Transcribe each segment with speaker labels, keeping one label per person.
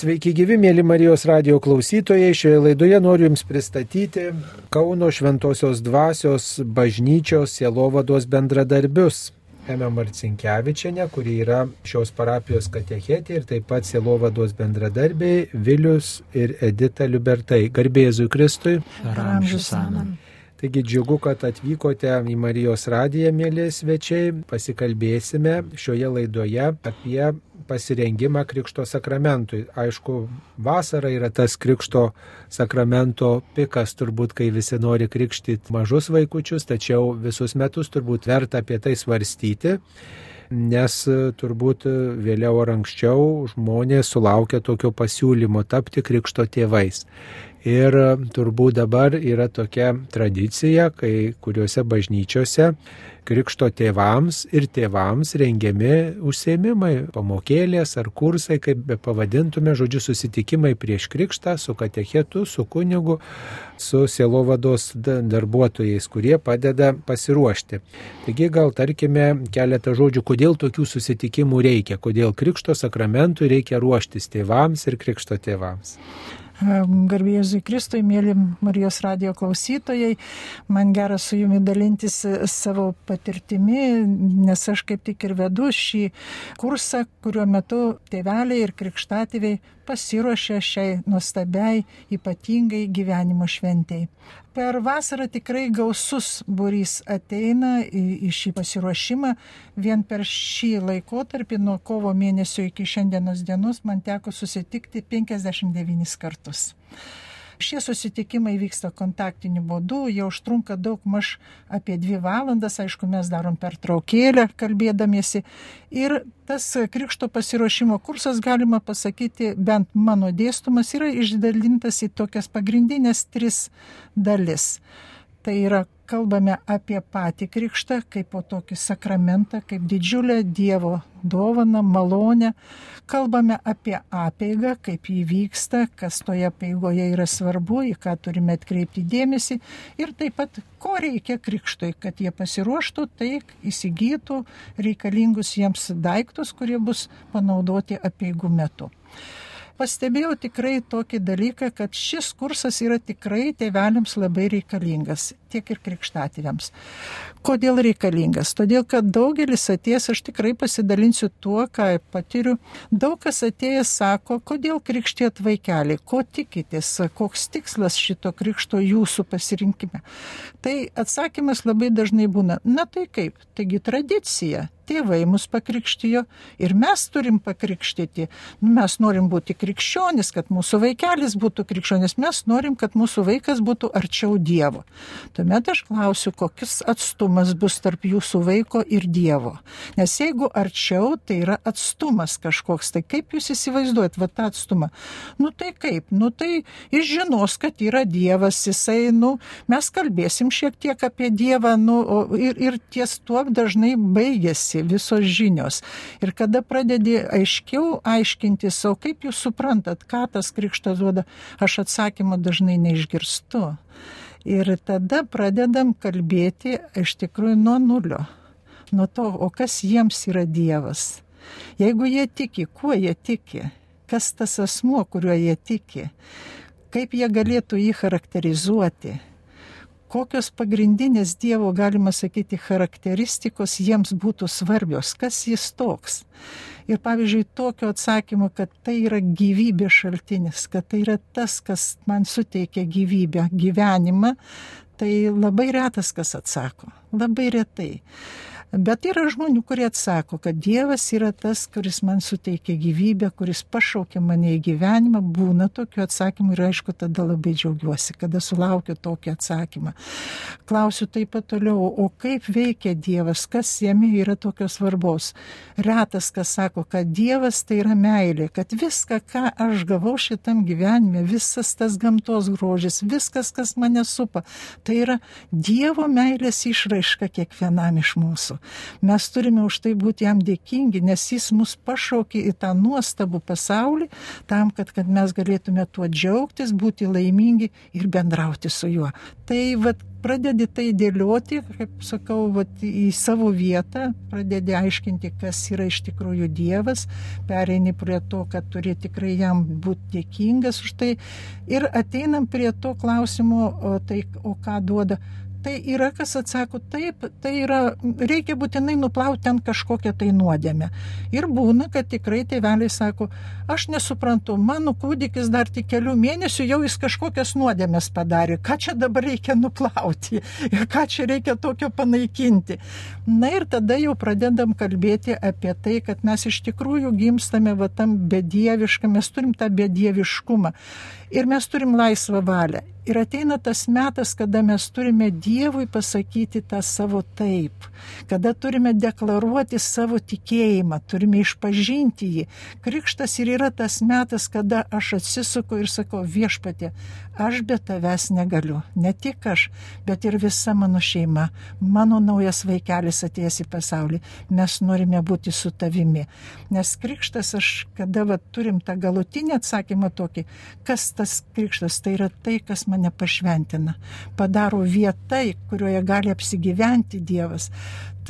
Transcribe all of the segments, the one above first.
Speaker 1: Sveiki gyvi, mėly Marijos radio klausytojai. Šioje laidoje noriu Jums pristatyti Kauno Šventojios dvasios bažnyčios sielovados bendradarbius. Eme Marcinkievičiane, kuri yra šios parapijos katechetė ir taip pat sielovados bendradarbiai Vilius ir Edita Liubertai. Garbėzui Kristui.
Speaker 2: Ramžius Amen.
Speaker 1: Taigi džiugu, kad atvykote į Marijos radiją, mėly svečiai. Pasikalbėsime šioje laidoje apie pasirengimą Krikšto sakramentui. Aišku, vasara yra tas Krikšto sakramento pikas, turbūt, kai visi nori krikštyti mažus vaikučius, tačiau visus metus turbūt verta apie tai svarstyti nes turbūt vėliau ar anksčiau žmonės sulaukia tokio pasiūlymo tapti krikšto tėvais. Ir turbūt dabar yra tokia tradicija, kai kuriuose bažnyčiose krikšto tėvams ir tėvams rengiami užsiemimai, pamokėlės ar kursai, kaip be pavadintume, žodžiu, susitikimai prieš krikštą su katechetu, su kunigu, su sielovados darbuotojais, kurie padeda pasiruošti. Taigi gal tarkime keletą žodžių, kodėl tokių susitikimų reikia, kodėl krikšto sakramentui reikia ruoštis tėvams ir krikšto tėvams.
Speaker 2: Garbėjai Kristui, mėly Marijos radio klausytojai, man gera su jumi dalintis e, savo patirtimi, nes aš kaip tik ir vedu šį kursą, kuriuo metu tėveliai ir krikštatėviai pasiruošė šiai nuostabiai, ypatingai gyvenimo šventėjai. Per vasarą tikrai gausus būrys ateina į, į šį pasiruošimą. Vien per šį laikotarpį nuo kovo mėnesio iki šiandienos dienos man teko susitikti 59 kartus. Šie susitikimai vyksta kontaktiniu būdu, jie užtrunka daug maž apie dvi valandas, aišku, mes darom per traukėlę kalbėdamiesi. Ir tas krikšto pasiruošimo kursas, galima pasakyti, bent mano dėstumas, yra išdalintas į tokias pagrindinės tris dalis. Tai yra kalbame apie patį krikštą kaip po tokį sakramentą, kaip didžiulę Dievo dovaną, malonę. Kalbame apie apeigą, kaip jį vyksta, kas toje apeigoje yra svarbu, į ką turime atkreipti dėmesį ir taip pat, ko reikia krikštui, kad jie pasiruoštų, tai įsigytų reikalingus jiems daiktus, kurie bus panaudoti apeigų metu pastebėjau tikrai tokį dalyką, kad šis kursas yra tikrai tėveliams labai reikalingas, tiek ir krikštatėviams. Kodėl reikalingas? Todėl, kad daugelis atėjęs, aš tikrai pasidalinsiu tuo, ką patiriu, daug kas atėjęs sako, kodėl krikštėt vaikelį, ko tikitės, koks tikslas šito krikšto jūsų pasirinkime. Tai atsakymas labai dažnai būna, na tai kaip, taigi tradicija tėvai mus pakrikštijo ir mes turim pakrikštyti. Mes norim būti krikščionis, kad mūsų vaikelis būtų krikščionis, mes norim, kad mūsų vaikas būtų arčiau Dievo. Tuomet aš klausiu, kokius atstumas bus tarp jūsų vaiko ir Dievo. Nes jeigu arčiau, tai yra atstumas kažkoks, tai kaip jūs įsivaizduojat va tą atstumą? Nu tai kaip, nu tai jis žinos, kad yra Dievas, jisai, nu, mes kalbėsim šiek tiek apie Dievą, nu, ir, ir ties tuo dažnai baigėsi informacija, visos žinios. Ir kada pradedi aiškiau aiškintis, o kaip jūs suprantat, ką tas krikštas duoda, aš atsakymą dažnai neišgirstu. Ir tada pradedam kalbėti iš tikrųjų nuo nulio. Nuo to, o kas jiems yra Dievas. Jeigu jie tiki, kuo jie tiki, kas tas asmuo, kuriuo jie tiki, kaip jie galėtų jį charakterizuoti kokios pagrindinės Dievo, galima sakyti, charakteristikos jiems būtų svarbios, kas jis toks. Ir pavyzdžiui, tokio atsakymo, kad tai yra gyvybės šaltinis, kad tai yra tas, kas man suteikia gyvybę, gyvenimą, tai labai retas kas atsako, labai retai. Bet yra žmonių, kurie atsako, kad Dievas yra tas, kuris man suteikia gyvybę, kuris pašaukia mane į gyvenimą. Būna tokių atsakymų ir aišku, tada labai džiaugiuosi, kada sulaukiu tokį atsakymą. Klausiu taip pat toliau, o kaip veikia Dievas, kas jame yra tokios svarbos. Retas, kas sako, kad Dievas tai yra meilė, kad viską, ką aš gavau šitam gyvenime, visas tas gamtos grožis, viskas, kas mane supa, tai yra Dievo meilės išraiška kiekvienam iš mūsų. Mes turime už tai būti jam dėkingi, nes jis mus pašaukė į tą nuostabų pasaulį, tam, kad, kad mes galėtume tuo džiaugtis, būti laimingi ir bendrauti su juo. Tai vat, pradedi tai dėlioti, kaip sakau, vat, į savo vietą, pradedi aiškinti, kas yra iš tikrųjų Dievas, pereini prie to, kad turi tikrai jam būti dėkingas už tai ir ateinam prie to klausimo, o, tai, o ką duoda tai yra, kas atsako taip, tai yra, reikia būtinai nuplauti ten kažkokią tai nuodėmę. Ir būna, kad tikrai tėveliai sako, aš nesuprantu, mano kūdikis dar tik kelių mėnesių jau jis kažkokias nuodėmės padarė, ką čia dabar reikia nuplauti ir ką čia reikia tokio panaikinti. Na ir tada jau pradedam kalbėti apie tai, kad mes iš tikrųjų gimstame va tam bedieviškam, mes turim tą bedieviškumą ir mes turim laisvą valią. Ir ateina tas metas, kada mes turime Dievui pasakyti tą savo taip, kada turime deklaruoti savo tikėjimą, turime išpažinti jį. Krikštas ir yra tas metas, kada aš atsisuku ir sakau viešpatė, aš be tavęs negaliu. Ne tik aš, bet ir visa mano šeima, mano naujas vaikelis atėjęs į pasaulį. Mes norime būti su tavimi. Nes krikštas, aš kada va, turim tą galutinį atsakymą tokį, kas tas krikštas, tai yra tai, kas man mane pašventina, padaro vietai, kurioje gali apsigyventi Dievas.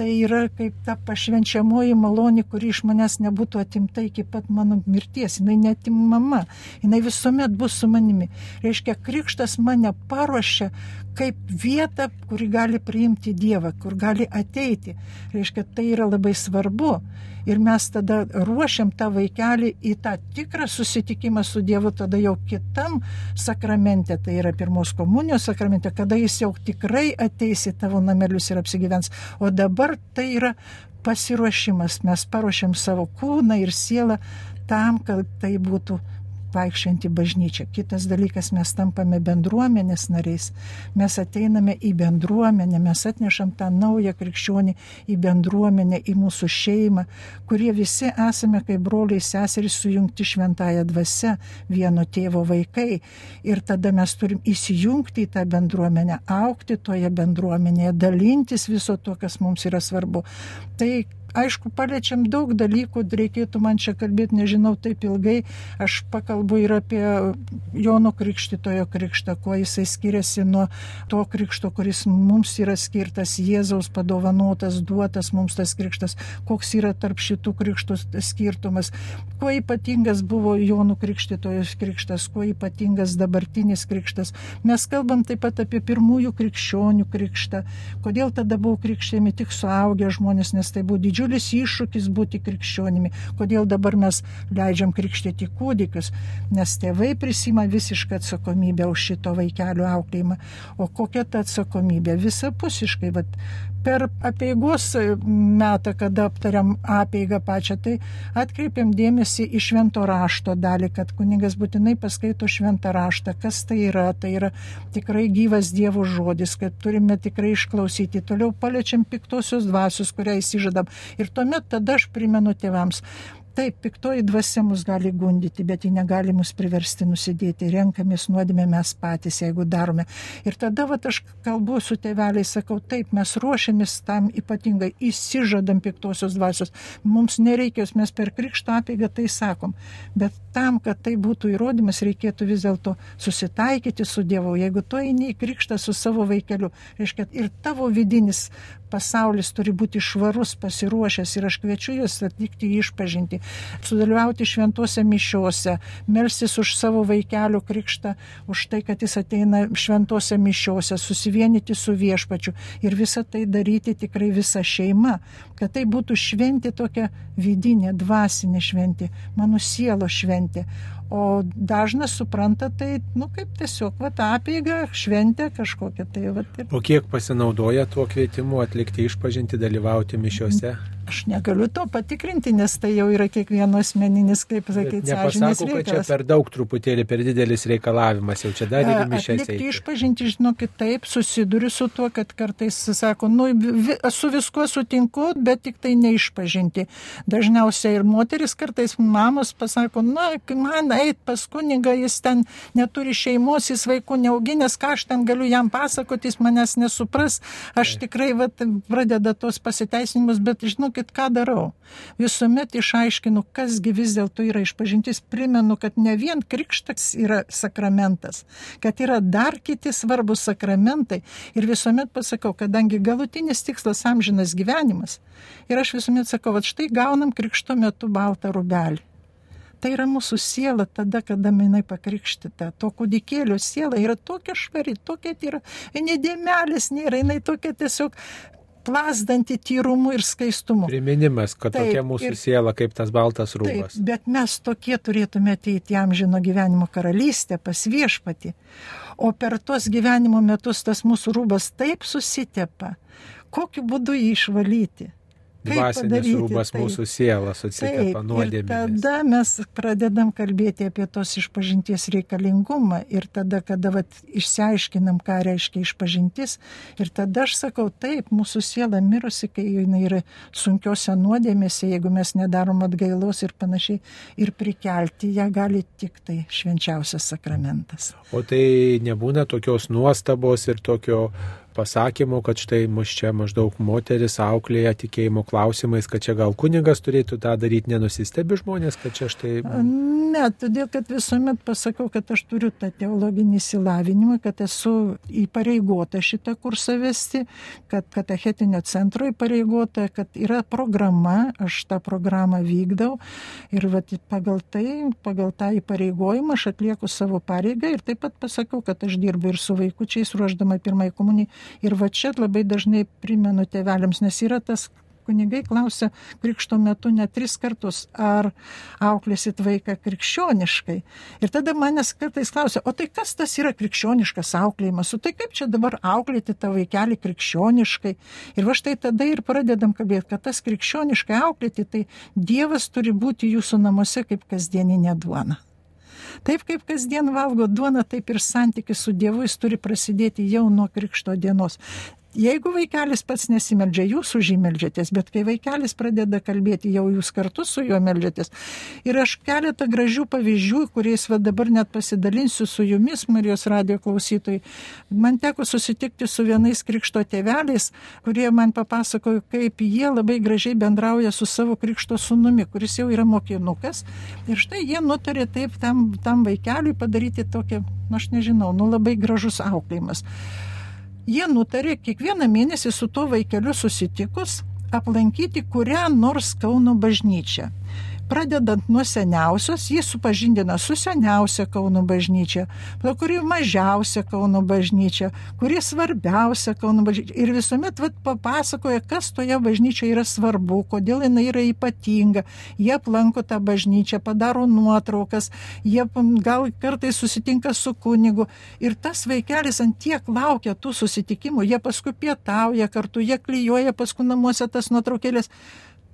Speaker 2: Tai yra kaip ta pašvenčiamoji malonė, kuri iš manęs nebūtų atimta iki pat mano mirties. Jis netimama, jinai visuomet bus su manimi. Reiškia, krikštas mane paruošia kaip vieta, kuri gali priimti Dievą, kur gali ateiti. Reiškia, tai yra labai svarbu. Ir mes tada ruošiam tą vaikelį į tą tikrą susitikimą su Dievu, tada jau kitam sakramente, tai yra pirmos komunijos sakramente, kada jis jau tikrai ateis į tavo namelius ir apsigyvens. O dabar tai yra pasiruošimas, mes paruošiam savo kūną ir sielą tam, kad tai būtų vaikščianti bažnyčia. Kitas dalykas, mes tampame bendruomenės nariais, mes ateiname į bendruomenę, mes atnešam tą naują krikščionį į bendruomenę, į mūsų šeimą, kurie visi esame kaip broliai seserys sujungti šventąją dvasę, vieno tėvo vaikai. Ir tada mes turim įsijungti į tą bendruomenę, aukti toje bendruomenėje, dalintis viso to, kas mums yra svarbu. Tai aišku, paliečiam daug dalykų, reikėtų man čia kalbėti, nežinau, taip ilgai. Aš pakalbu ir apie Jono Krikštitojo krikštą, kuo jisai skiriasi nuo to krikšto, kuris mums yra skirtas, Jėzaus padovanotas, duotas mums tas krikštas, koks yra tarp šitų krikštų skirtumas, kuo ypatingas buvo Jono Krikštitojo krikštas, kuo ypatingas dabartinis krikštas. Mes kalbam taip pat apie pirmųjų krikščionių krikštą, kodėl tada buvo krikštėmi tik suaugę žmonės, nes tai buvo didžiulis didžiulis iššūkis būti krikščionimi. Kodėl dabar mes leidžiam krikštyti kūdikius? Nes tėvai prisima visišką atsakomybę už šito vaikelio auklėjimą. O kokia ta atsakomybė? Visapusiškai. Vat, per apieigos metą, kada aptariam apeigą pačią, tai atkreipiam dėmesį į švento rašto dalį, kad kunigas būtinai paskaito šventą raštą, kas tai yra. Tai yra tikrai gyvas Dievo žodis, kad turime tikrai išklausyti. Toliau paliečiam piktosios dvasios, kurią įsižadam. Ir tuomet tada aš primenu tėvams, Taip, piktoji dvasia mus gali gundyti, bet ji negali mus priversti nusidėti. Renkamės nuodėmę mes patys, jeigu darome. Ir tada vat, aš kalbu su tėveliai, sakau, taip, mes ruošiamės tam ypatingai, įsižadam piktosios dvasios. Mums nereikia, mes per krikšto apėgą tai sakom. Bet tam, kad tai būtų įrodymas, reikėtų vis dėlto susitaikyti su Dievu. Jeigu tu eini į krikštą su savo vaikeliu, reiškia ir tavo vidinis pasaulis turi būti švarus, pasiruošęs ir aš kviečiu jūs atlikti išpažinti, sudalyvauti šventose mišiuose, melsis už savo vaikelio krikštą, už tai, kad jis ateina šventose mišiuose, susivienyti su viešpačiu ir visą tai daryti tikrai visa šeima, kad tai būtų šventė tokia vidinė, dvasinė šventė, mano sielo šventė. O dažnas supranta tai, nu, kaip tiesiog, va, apeiga, šventė kažkokia. Tai, va,
Speaker 1: ir... O kiek pasinaudoja tuo kvietimu atlikti išpažinti, dalyvauti mišiuose?
Speaker 2: Aš negaliu to patikrinti, nes tai jau yra kiekvieno asmeninis, kaip sakyti, sąžinės
Speaker 1: Nepasakau, kad čia
Speaker 2: reikalas.
Speaker 1: per daug truputėlį, per didelis reikalavimas, jau čia dar ir mišęs.
Speaker 2: Atlikti išpažinti, žinokit, taip, susiduriu su tuo, kad kartais sako, nu, vi, su viskuo sutinku, bet tik tai neišpažinti. Dažniausiai ir moteris kartais mamos pasako, na, man eit pas kunigą, jis ten neturi šeimos, jis vaikų neauginęs, ką aš ten galiu jam pasakoti, jis manęs nesupras. Aš tikrai vat, pradeda tos pasiteisinimus, bet žinokit, ką darau. Visuomet išaiškinu, kasgi vis dėlto yra išpažintis. Primenu, kad ne vien krikštas yra sakramentas, kad yra dar kiti svarbus sakramentai. Ir visuomet pasakau, kadangi galutinis tikslas amžinas gyvenimas. Ir aš visuomet sakau, kad štai gaunam krikšto metu baltą rubelį. Tai yra mūsų siela tada, kada jinai pakrikštita. To kūdikėlio siela yra tokia švari, tokia yra, nedėmelės nėra, jinai tokia tiesiog plasdanti tyrumu ir skaistumu.
Speaker 1: Priminimas, kad
Speaker 2: Taip,
Speaker 1: tokia mūsų
Speaker 2: ir-
Speaker 1: siela kaip tas baltas
Speaker 2: Taip,
Speaker 1: rūbas.
Speaker 2: bet mes tokie turėtume ateiti į amžino gyvenimo karalystę pas viešpatį. O per tuos gyvenimo metus tas mūsų rūbas taip susitepa. Kokiu būdu jį išvalyti?
Speaker 1: Dvasinis rūbas
Speaker 2: tai?
Speaker 1: mūsų siela susitepa nuodėmėmis.
Speaker 2: tada mes pradedam kalbėti apie tos išpažinties reikalingumą ir tada, kada vat, išsiaiškinam, ką reiškia išpažintis, ir tada aš sakau, taip, mūsų siela mirusi, kai jinai yra sunkiose nuodėmėse, jeigu mes nedarom atgailos ir panašiai, ir prikelti ją gali tik tai švenčiausias sakramentas.
Speaker 1: O tai nebūna tokios nuostabos ir tokio pasakymo, kad štai mus čia maždaug moteris auklėja tikėjimo klausimais, kad čia gal kunigas turėtų tą daryti, nenusistebi žmonės, kad čia štai...
Speaker 2: Ne, todėl, kad visuomet pasakau, kad aš turiu tą teologinį įsilavinimą, kad esu įpareigota šitą kursą vesti, kad katechetinio centro įpareigota, kad yra programa, aš tą programą vykdau ir vat, pagal tai, pagal tą įpareigojimą aš atlieku savo pareigą ir taip pat pasakau, kad aš dirbu ir su vaikučiais, ruoždama pirmai komunijai. Ir va čia labai dažnai primenu tėveliams, nes yra tas kunigai klausia krikšto metu net tris kartus, ar auklėsit vaiką krikščioniškai. Ir tada manęs kartais klausia, o tai kas tas yra krikščioniškas auklėjimas, o tai kaip čia dabar auklėti tą vaikelį krikščioniškai. Ir va štai tada ir pradedam kalbėti, kad tas krikščioniškai auklėti, tai Dievas turi būti jūsų namuose kaip kasdieninė duona. Taip kaip kasdien valgo duoną, taip ir santykis su Dievu jis turi prasidėti jau nuo krikšto dienos. Jeigu vaikelis pats nesimeldžia, jūs už jį meldžiatės, bet kai vaikelis pradeda kalbėti, jau jūs kartu su juo meldžiatės. Ir aš keletą gražių pavyzdžių, kuriais va dabar net pasidalinsiu su jumis, Marijos radio klausytojai. Man teko susitikti su vienais krikšto tėveliais, kurie man papasakojo, kaip jie labai gražiai bendrauja su savo krikšto sunumi, kuris jau yra mokinukas. Ir štai jie nutarė taip tam, tam vaikeliui padaryti tokią, nu, aš nežinau, nu labai gražus auklėjimas jie nutarė kiekvieną mėnesį su tuo vaikeliu susitikus aplankyti kurią nors Kauno bažnyčią. Pradedant nuo seniausios, jis supažindina su seniausia Kauno bažnyčia, kuri mažiausia Kauno bažnyčia, kuri svarbiausia Kauno bažnyčia. Ir visuomet vat, papasakoja, kas toje bažnyčioje yra svarbu, kodėl jinai yra ypatinga. Jie aplanko tą bažnyčią, padaro nuotraukas, jie gal kartais susitinka su kunigu. Ir tas vaikelis ant tiek laukia tų susitikimų, jie paskui pietauja kartu, jie klyjuoja paskui namuose tas nuotraukėlės.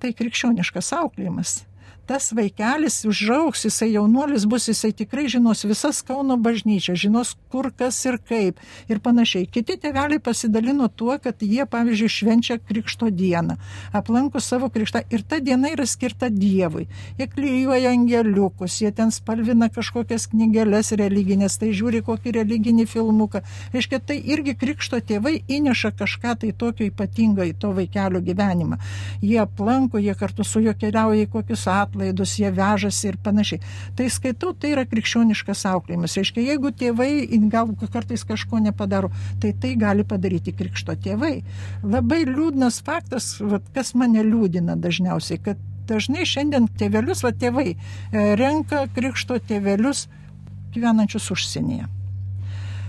Speaker 2: Tai krikščioniškas auklėjimas tas vaikelis užauks, jisai jaunuolis bus, jisai tikrai žinos visas Kauno bažnyčias, žinos kur kas ir kaip ir panašiai. Kiti tėveliai pasidalino tuo, kad jie, pavyzdžiui, švenčia Krikšto dieną, aplanko savo krikštą ir ta diena yra skirta Dievui. Jie klyjuoja angeliukus, jie ten spalvina kažkokias knygelės religinės, tai žiūri kokį religinį filmuką. Reiškia, tai irgi Krikšto tėvai įneša kažką tai tokio ypatingo į to vaikelio gyvenimą. Jie aplanko, jie kartu su juo keliauja į kokius atlaidus atlaidus, jie vežasi ir panašiai. Tai skaitau, tai yra krikščioniškas auklėjimas. Reiškia, jeigu tėvai gal kartais kažko nepadaro, tai tai gali padaryti krikšto tėvai. Labai liūdnas faktas, vat, kas mane liūdina dažniausiai, kad dažnai šiandien tėvelius, va tėvai, e, renka krikšto tėvelius gyvenančius užsienyje.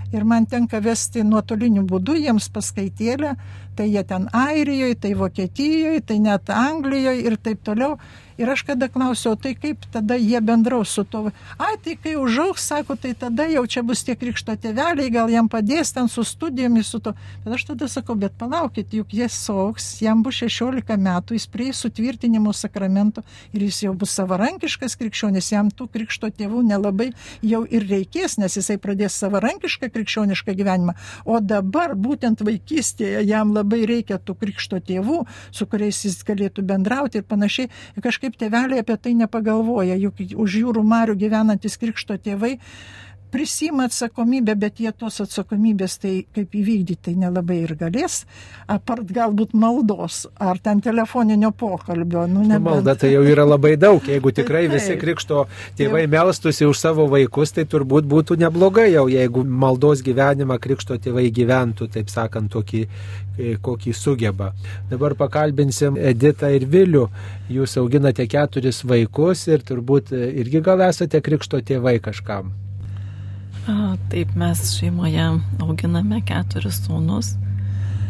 Speaker 2: Ir man tenka vesti nuotoliniu būdu jiems paskaitėlę, tai jie ten Airijoje, tai Vokietijoje, tai net Anglijoje ir taip toliau. Ir aš kada klausiau, tai kaip tada jie bendraus su to. Ai, tai kai užaugs, sako, tai tada jau čia bus tie krikšto tėveliai, gal jam padės ten su studijomis, su to. Bet aš tada sakau, bet palaukit, juk jie sauks, jam bus 16 metų, jis prie sutvirtinimo sakramento ir jis jau bus savarankiškas krikščionis, jam tų krikšto tėvų nelabai jau ir reikės, nes jisai pradės savarankišką krikščionišką gyvenimą. O dabar būtent vaikystėje jam labai reikia tų krikšto tėvų, su kuriais jis galėtų bendrauti ir panašiai. Ir kažkaip tėveliai apie tai nepagalvoja, juk už jūrų marių gyvenantis krikšto tėvai prisima atsakomybę, bet jie tos atsakomybės tai kaip įvykdyti tai nelabai ir galės, apart galbūt maldos ar ten telefoninio pokalbio.
Speaker 1: Nu, nebent... Malda tai jau yra labai daug, jeigu tikrai tai, visi krikšto tėvai jau... melstusi už savo vaikus, tai turbūt būtų neblogai jau, jeigu maldos gyvenimą krikšto tėvai gyventų, taip sakant, tokį, e, kokį sugeba. Dabar pakalbinsim Editą ir Vilių, jūs auginate keturis vaikus ir turbūt e, irgi gal esate krikšto tėvai kažkam.
Speaker 3: Taip, mes šeimoje auginame keturis sūnus.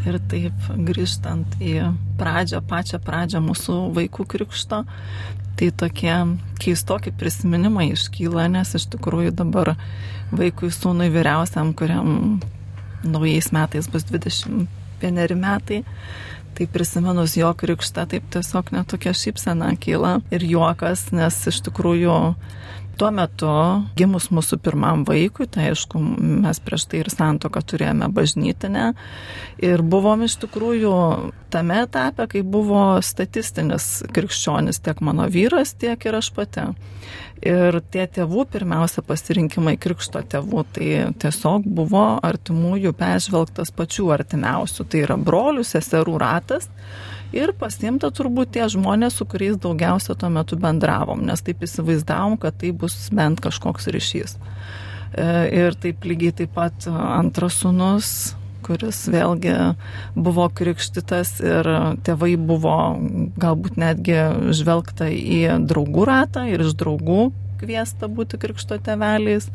Speaker 3: Ir taip grįžtant į pradžią, pačią pradžią mūsų vaikų krikšto, tai tokie keistokie prisiminimai iškyla, nes iš tikrųjų dabar vaikui sūnui vyriausiam, kuriam naujais metais bus 21 metai, tai prisimenus jo krikštą, taip tiesiog netokia šypsena kyla ir juokas, nes iš tikrųjų Tuo metu, gimus mūsų pirmam vaikui, tai aišku, mes prieš tai ir santoką turėjome bažnytinę ir buvom iš tikrųjų tame etape, kai buvo statistinis krikščionis tiek mano vyras, tiek ir aš pati. Ir tie tėvų pirmiausia pasirinkimai krikšto tėvų, tai tiesiog buvo artimųjų peržvelgtas pačių artimiausių, tai yra brolių, seserų ratas ir pasiimta turbūt tie žmonės, su kuriais daugiausia tuo metu bendravom, nes taip įsivaizdavom, kad tai bus bent kažkoks ryšys. E, ir taip lygiai taip pat antras sunus, kuris vėlgi buvo krikštytas ir tėvai buvo galbūt netgi žvelgta į draugų ratą ir iš draugų kviesta būti krikšto teveliais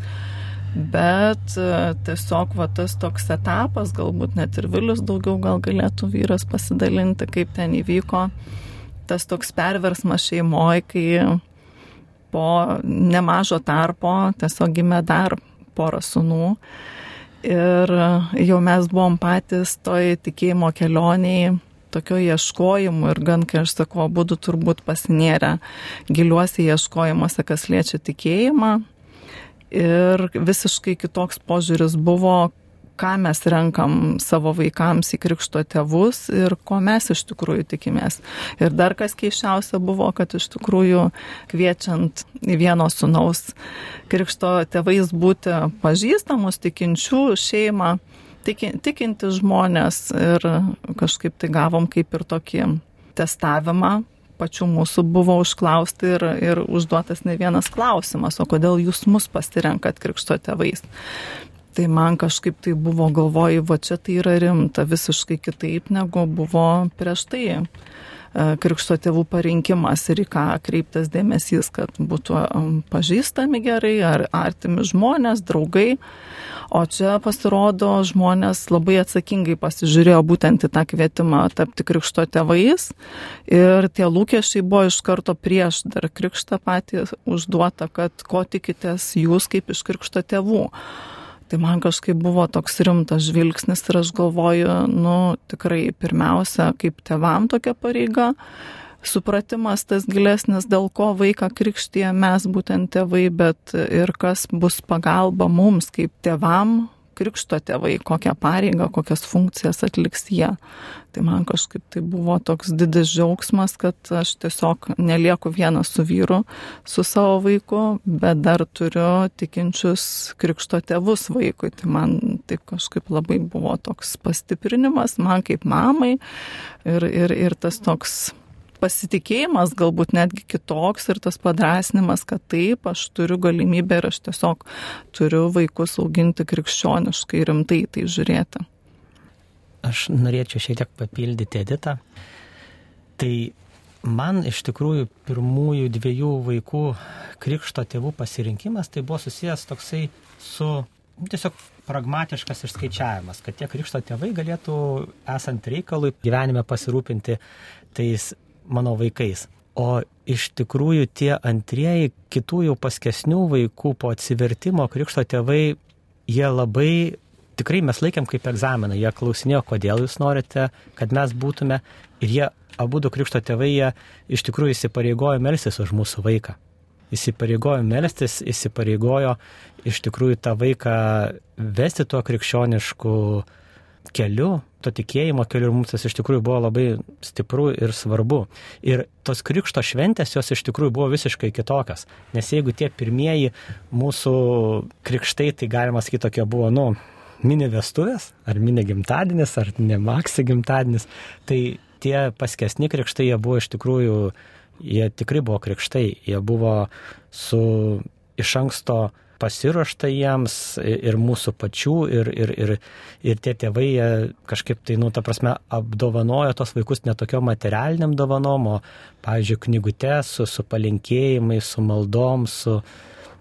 Speaker 3: bet e, tiesiog va tas toks etapas, galbūt net ir Vilius daugiau gal galėtų vyras pasidalinti, kaip ten įvyko, tas toks perversmas šeimoje, kai po nemažo tarpo tiesiog gimė dar porą sunų. Ir jau mes buvom patys toj tikėjimo kelioniai, tokio ieškojimų ir gan, kai aš sakau, būtų turbūt pasinėrę giliuosi ieškojimuose, kas liečia tikėjimą, ir visiškai kitoks požiūris buvo, ką mes renkam savo vaikams į krikšto tėvus ir ko mes iš tikrųjų tikimės. Ir dar kas keiščiausia buvo, kad iš tikrųjų kviečiant vieno sunaus krikšto tėvais būti pažįstamus, tikinčių šeimą, tiki, tikinti žmonės ir kažkaip tai gavom kaip ir tokį testavimą pačių mūsų buvo užklausti ir, ir užduotas ne vienas klausimas, o kodėl jūs mus pasirenkat krikšto tėvais. Tai man kažkaip tai buvo galvoju, va čia tai yra rimta, visiškai kitaip negu buvo prieš tai krikšto tėvų parinkimas ir į ką kreiptas dėmesys, kad būtų pažįstami gerai ar artimi žmonės, draugai. O čia pasirodo žmonės labai atsakingai pasižiūrėjo būtent į tą kvietimą tapti krikšto tėvais ir tie lūkesčiai buvo iš karto prieš dar krikštą patį užduota, kad ko tikitės jūs kaip iš krikšto tėvų. Tai man kažkaip buvo toks rimtas žvilgsnis ir aš galvoju, nu tikrai pirmiausia, kaip tevam tokia pareiga supratimas tas gilesnis, dėl ko vaiką krikštyje mes būtent tėvai, bet ir kas bus pagalba mums kaip tėvam, krikšto tėvai, kokią pareigą, kokias funkcijas atliks jie. Tai man kažkaip tai buvo toks didis džiaugsmas, kad aš tiesiog nelieku vienas su vyru, su savo vaiku, bet dar turiu tikinčius krikšto tėvus vaikui. Tai man taip kažkaip labai buvo toks pastiprinimas, man kaip mamai ir, ir, ir tas toks pasitikėjimas galbūt netgi kitoks ir tas padrasnimas, kad taip, aš turiu galimybę ir aš tiesiog turiu vaikus auginti krikščioniškai rimtai tai žiūrėti.
Speaker 4: Aš norėčiau šiek tiek papildyti Editą. Tai man iš tikrųjų pirmųjų dviejų vaikų krikšto tėvų pasirinkimas tai buvo susijęs toksai su tiesiog pragmatiškas išskaičiavimas, kad tie krikšto tėvai galėtų, esant reikalui, gyvenime pasirūpinti tais mano vaikais. O iš tikrųjų tie antrieji kitų jau paskesnių vaikų po atsivertimo krikšto tėvai, jie labai, tikrai mes laikėm kaip egzaminą, jie klausinėjo, kodėl jūs norite, kad mes būtume ir jie, abu du krikšto tėvai, jie iš tikrųjų įsipareigojo melstis už mūsų vaiką. Įsipareigojo melstis, įsipareigojo iš tikrųjų tą vaiką vesti tuo krikščionišku keliu, to tikėjimo keliu ir mums tas iš tikrųjų buvo labai stipru ir svarbu. Ir tos krikšto šventės jos iš tikrųjų buvo visiškai kitokios. Nes jeigu tie pirmieji mūsų krikštai, tai galima sakyti, tokie buvo, nu, mini vestuvės, ar mini gimtadienis, ar ne maksi gimtadienis, tai tie paskesni krikštai, jie buvo iš tikrųjų, jie tikrai buvo krikštai, jie buvo su iš anksto pasiruošta jiems ir mūsų pačių, ir, ir, ir, ir tie tėvai kažkaip tai, nu, ta prasme, apdovanojo tos vaikus netokio materialiniam dovanom, o, pavyzdžiui, knygute su, su palinkėjimais, su maldom, su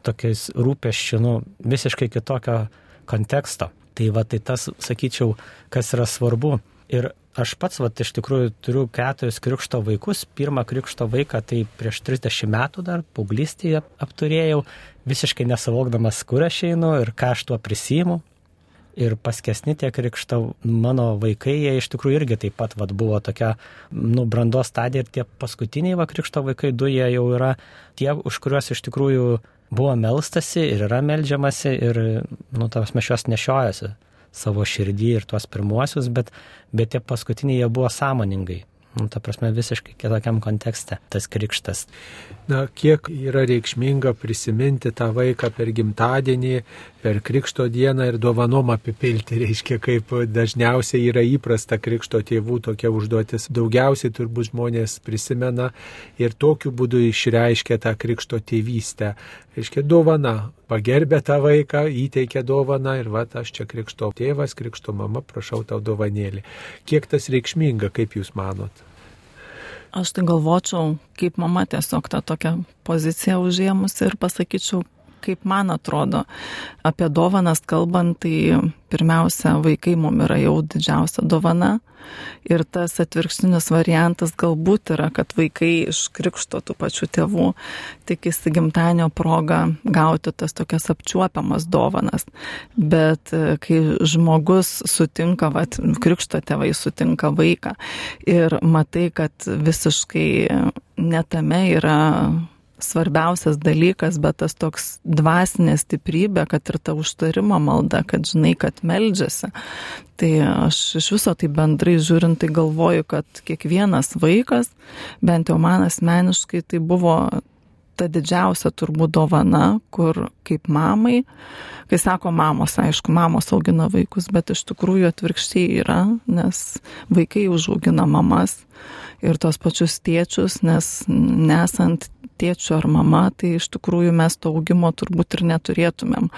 Speaker 4: tokiais rūpeščiu, nu, visiškai kitokio konteksto. Tai va, tai tas, sakyčiau, kas yra svarbu. Ir aš pats, va, iš tikrųjų turiu keturis krikšto vaikus. Pirmą krikšto vaiką tai prieš 30 metų dar paauglystėje apturėjau, visiškai nesavokdamas, kur aš einu ir ką aš tuo prisijimu. Ir paskesni tie krikšto mano vaikai, jie iš tikrųjų irgi taip pat vat, buvo tokia, nu, brandos stadija ir tie paskutiniai va krikšto vaikai, du jie jau yra tie, už kuriuos iš tikrųjų buvo melstasi ir yra melžiamasi ir, nu, tavas mes juos nešiojasi savo širdį ir tuos pirmuosius, bet, bet tie paskutiniai jie buvo sąmoningai. Nu, ta prasme, visiškai kitokiam kontekste tas krikštas.
Speaker 1: Na, kiek yra reikšminga prisiminti tą vaiką per gimtadienį, per krikšto dieną ir dovanom apipilti, reiškia, kaip dažniausiai yra įprasta krikšto tėvų tokia užduotis. Daugiausiai turbūt žmonės prisimena ir tokiu būdu išreiškia tą krikšto tėvystę. Reiškia, dovana, pagerbė tą vaiką, įteikė dovaną ir va, aš čia krikšto tėvas, krikšto mama, prašau tau dovanėlį. Kiek tas reikšminga, kaip jūs manot?
Speaker 3: Aš tai galvočiau, kaip mama tiesiog tą tokią poziciją užėmusi ir pasakyčiau, kaip man atrodo, apie dovanas kalbant, tai pirmiausia, vaikai mums yra jau didžiausia dovana. Ir tas atvirkštinis variantas galbūt yra, kad vaikai iš krikšto tų pačių tėvų tikisi gimtadienio progą gauti tas tokias apčiuopiamas dovanas. Bet e, kai žmogus sutinka, vat, krikšto tėvai sutinka vaiką ir matai, kad visiškai netame yra svarbiausias dalykas, bet tas toks dvasinė stiprybė, kad ir ta užtarimo malda, kad žinai, kad meldžiasi. Tai aš iš viso tai bendrai žiūrint, tai galvoju, kad kiekvienas vaikas, bent jau man asmeniškai, tai buvo ta didžiausia turbūt dovana, kur kaip mamai, kai sako mamos, aišku, mamos augina vaikus, bet iš tikrųjų atvirkščiai yra, nes vaikai užaugina mamas ir tos pačius tėčius, nes nesant tėčių ar mama, tai iš tikrųjų mes to augimo turbūt ir neturėtumėm.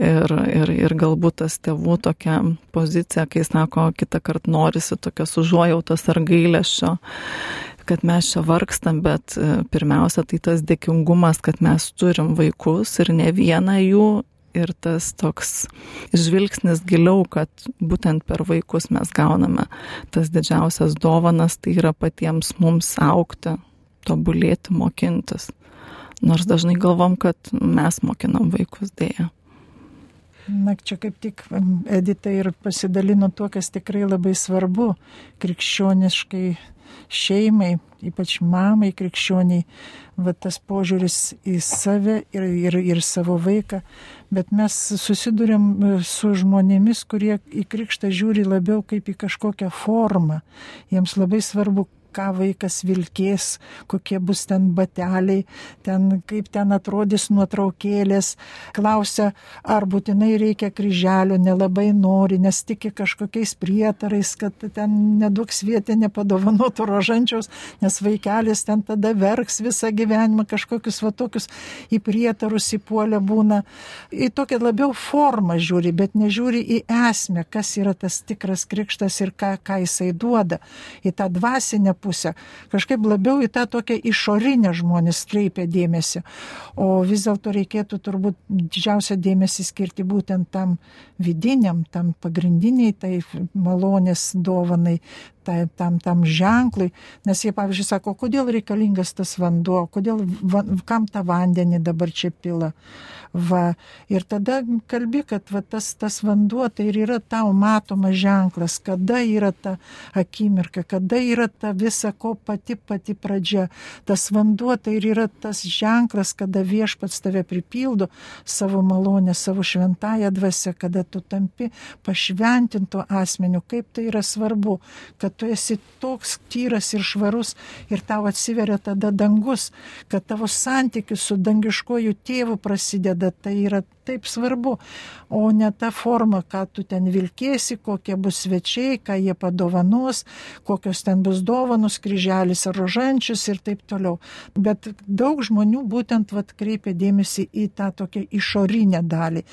Speaker 3: Ir, ir, ir galbūt tas tėvų tokia pozicija, kai sako, kitą kartą norisi tokios užuojautos ar gailėšio, kad mes čia vargstam, bet e, pirmiausia, tai tas dėkingumas, kad mes turim vaikus ir ne vieną jų ir tas toks žvilgsnis giliau, kad būtent per vaikus mes gauname tas didžiausias dovanas, tai yra patiems mums aukti, tobulėti, mokintis. Nors dažnai galvom, kad mes mokinam vaikus dėja.
Speaker 2: Na, čia kaip tik Edita ir pasidalino tuo, kas tikrai labai svarbu krikščioniškai šeimai, ypač mamai krikščioniai, va tas požiūris į save ir, ir, ir savo vaiką, bet mes susidurėm e, su žmonėmis, kurie į krikštą žiūri labiau kaip į kažkokią formą. Jiems labai svarbu, ką vaikas vilkės, kokie bus ten bateliai, ten, kaip ten atrodys nuotraukėlės. Klausia, ar būtinai reikia kryželio, nelabai nori, nes tiki kažkokiais prietarais, kad ten nedaug svietė nepadovanotų rožančiaus, nes vaikelis ten tada verks visą gyvenimą, kažkokius va tokius į prietarus įpuolę būna. Į tokią labiau formą žiūri, bet nežiūri į esmę, kas yra tas tikras krikštas ir ką, ką jisai duoda. Į tą dvasinę pusę. Kažkaip labiau į tą tokią išorinę žmonės kreipia dėmesį. O vis dėlto reikėtų turbūt didžiausią dėmesį skirti būtent tam vidiniam, tam pagrindiniai, tai malonės dovanai, tai, tam, tam ženklui, nes jie, pavyzdžiui, sako, kodėl reikalingas tas vanduo, kodėl, va, kam tą vandenį dabar čia pila. Va. Ir tada kalbi, kad va, tas, tas vanduo tai ir yra tau matomas ženklas, kada yra ta akimirka, kada yra ta visa ko pati pati pradžia. Tas vanduo tai ir yra tas ženklas, kada viešpats tave pripildo savo malonę, savo šventąją dvasę, kada tu tampi pašventintų asmeniu, kaip tai yra svarbu, kad tu esi toks tyras ir švarus ir tau atsiveria tada dangus, kad tavo santykis su dangiškoju tėvu prasideda, tai yra taip svarbu, o ne ta forma, ką tu ten vilkėsi, kokie bus svečiai, ką jie padovanos, kokios ten bus dovanos, kryželis ar rožančius ir taip toliau. Bet daug žmonių būtent vat, kreipia dėmesį į tą tokią išorinę dalį.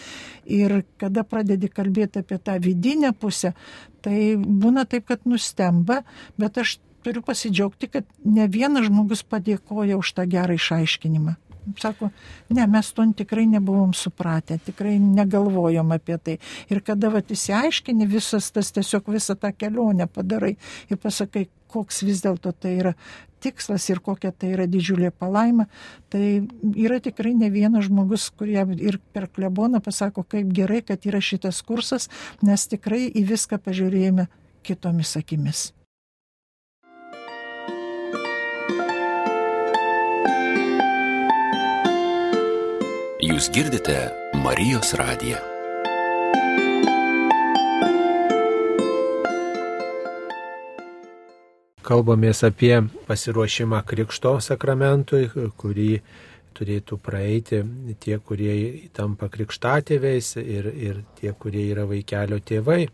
Speaker 2: Ir kada pradedi kalbėti apie tą vidinę pusę, tai būna taip, kad nustemba, bet aš turiu pasidžiaugti, kad ne vienas žmogus padėkoja už tą gerą išaiškinimą sako, ne, mes to tikrai nebuvom supratę, tikrai negalvojom apie tai. Ir kada vat įsiaiškini visas tas tiesiog visą tą kelionę padarai ir pasakai, koks vis dėlto tai yra tikslas ir kokia tai yra didžiulė palaima, tai yra tikrai ne vienas žmogus, kurie ir per kleboną pasako, kaip gerai, kad yra šitas kursas, nes tikrai į viską pažiūrėjome kitomis akimis.
Speaker 5: Jūs girdite Marijos radiją.
Speaker 1: Kalbamės apie pasiruošimą Krikšto sakramentui, kurį turėtų praeiti tie, kurie tampa krikštatėviais ir, ir tie, kurie yra vaikelio tėvai.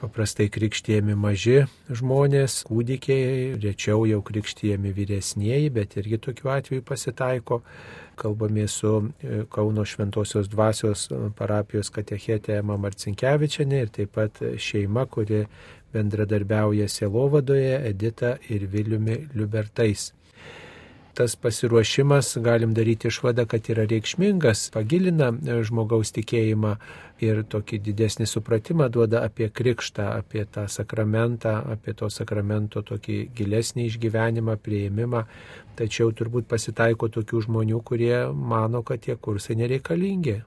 Speaker 1: Paprastai krikštėjami maži žmonės, kūdikiai, rečiau jau krikštėjami vyresnieji, bet irgi tokiu atveju pasitaiko. Kalbame su e, Kauno Šventojios dvasios e, parapijos katechetė Ema Marcinkievičiane ir taip pat šeima, kuri bendradarbiauja Sielovadoje Edita ir Viliumi Liubertais tas pasiruošimas, galim daryti išvadą, kad yra reikšmingas, pagilina e, žmogaus tikėjimą ir tokį didesnį supratimą duoda apie krikštą, apie tą sakramentą, apie to sakramento tokį gilesnį išgyvenimą, prieimimą. Tačiau turbūt pasitaiko tokių žmonių, kurie mano, kad tie kursai nereikalingi.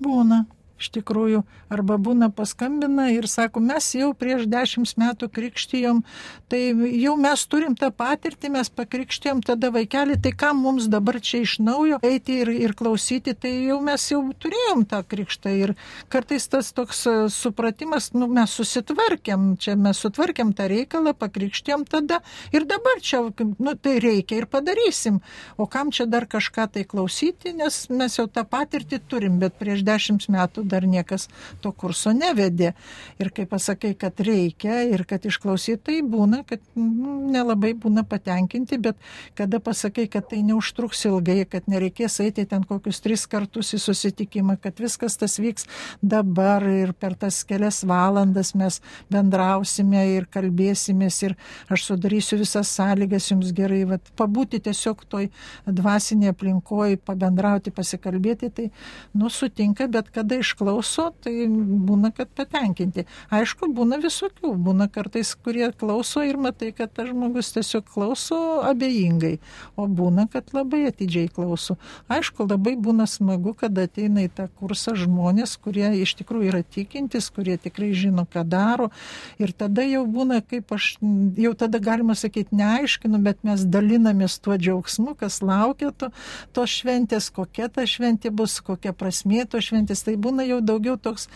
Speaker 2: Būna iš tikrųjų, arba būna paskambina ir sako, mes jau prieš dešimt metų krikštijom, tai jau mes turim tą patirtį, mes pakrikštijom tada vaikelį, tai kam mums dabar čia iš naujo eiti ir, ir klausyti, tai jau mes jau turėjom tą krikštą ir kartais tas toks e, supratimas, nu, mes susitvarkėm, čia mes sutvarkėm tą reikalą, pakrikštijom tada ir dabar čia, nu, tai reikia ir padarysim, o kam čia dar kažką tai klausyti, nes mes jau tą patirtį turim, bet prieš dešimt metų dar niekas to kurso nevedė. Ir kai pasakai, kad reikia ir kad išklausyti, tai būna, kad nu, nelabai būna patenkinti, bet kada pasakai, kad tai neužtruks ilgai, kad nereikės eiti ten kokius tris kartus į susitikimą, kad viskas tas vyks dabar ir per tas kelias valandas mes bendrausime ir kalbėsimės ir aš sudarysiu visas sąlygas jums gerai, vat, pabūti tiesiog toj dvasinėje aplinkoje, pabendrauti, pasikalbėti, tai nusutinka, bet kada iš išklauso, tai būna, kad patenkinti. Aišku, būna visokių, būna kartais, kurie klauso ir matai, kad tas žmogus tiesiog klauso abejingai, o būna, kad labai atidžiai klauso. Aišku, labai būna smagu, kad ateina į tą kursą žmonės, kurie iš tikrųjų yra tikintis, kurie tikrai žino, ką daro. Ir tada jau būna, kaip aš, jau tada galima sakyti, neaiškinu, bet mes dalinamės tuo džiaugsmu, kas laukia to, to šventės, kokia ta šventė bus, kokia prasmė to šventės. Tai būna jau daugiau toks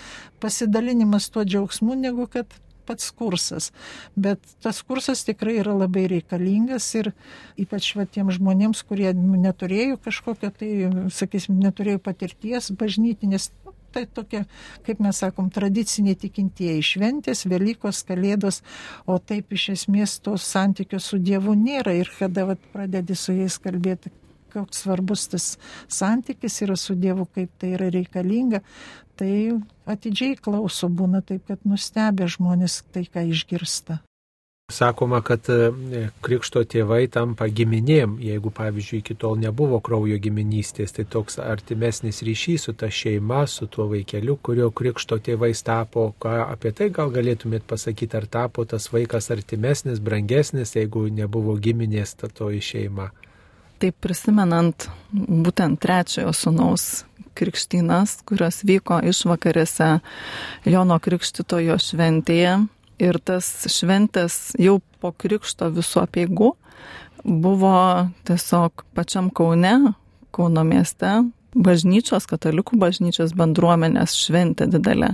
Speaker 2: pasidalinimas tuo džiaugsmu, negu kad pats kursas. Bet tas kursas tikrai yra labai reikalingas ir ypač va, tiem žmonėms, kurie neturėjo kažkokio, tai, sakysim, neturėjo patirties bažnytinės. Nu, tai tokie, kaip mes sakom, tradiciniai tikintieji šventės, Velykos, Kalėdos, o taip iš esmės tos santykios su Dievu nėra ir kada vat, pradedi su jais kalbėti, koks svarbus tas santykis yra su Dievu, kaip tai yra reikalinga, tai atidžiai klauso būna taip, kad nustebė žmonės tai, ką išgirsta.
Speaker 1: Sakoma, kad e, krikšto tėvai tampa giminėm, jeigu pavyzdžiui iki tol nebuvo kraujo giminystės, tai toks artimesnis ryšys su ta šeima, su tuo vaikeliu, kurio krikšto tėvais tapo, ką apie tai gal galėtumėt pasakyti, ar tapo tas vaikas artimesnis, brangesnis, jeigu nebuvo giminės ta toji šeima.
Speaker 3: Taip prisimenant būtent trečiojo sunaus krikštynas, kurios vyko išvakarėse Jono Krikštitojo šventėje, Ir tas šventės jau po krikšto visų apieigų buvo tiesiog pačiam Kaune, Kauno mieste, bažnyčios, katalikų bažnyčios bendruomenės šventė didelė.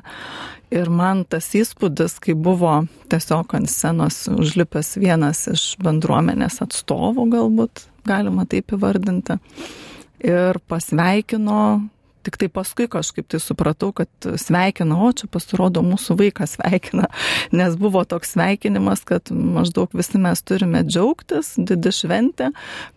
Speaker 3: Ir man tas įspūdis, kai buvo tiesiog ant scenos užlipęs vienas iš bendruomenės atstovų, galbūt galima taip įvardinti, ir pasveikino Tik tai paskui kažkaip tai supratau, kad sveikina, o čia pasirodo mūsų vaikas sveikina, nes buvo toks sveikinimas, kad maždaug visi mes turime džiaugtis, didi šventė,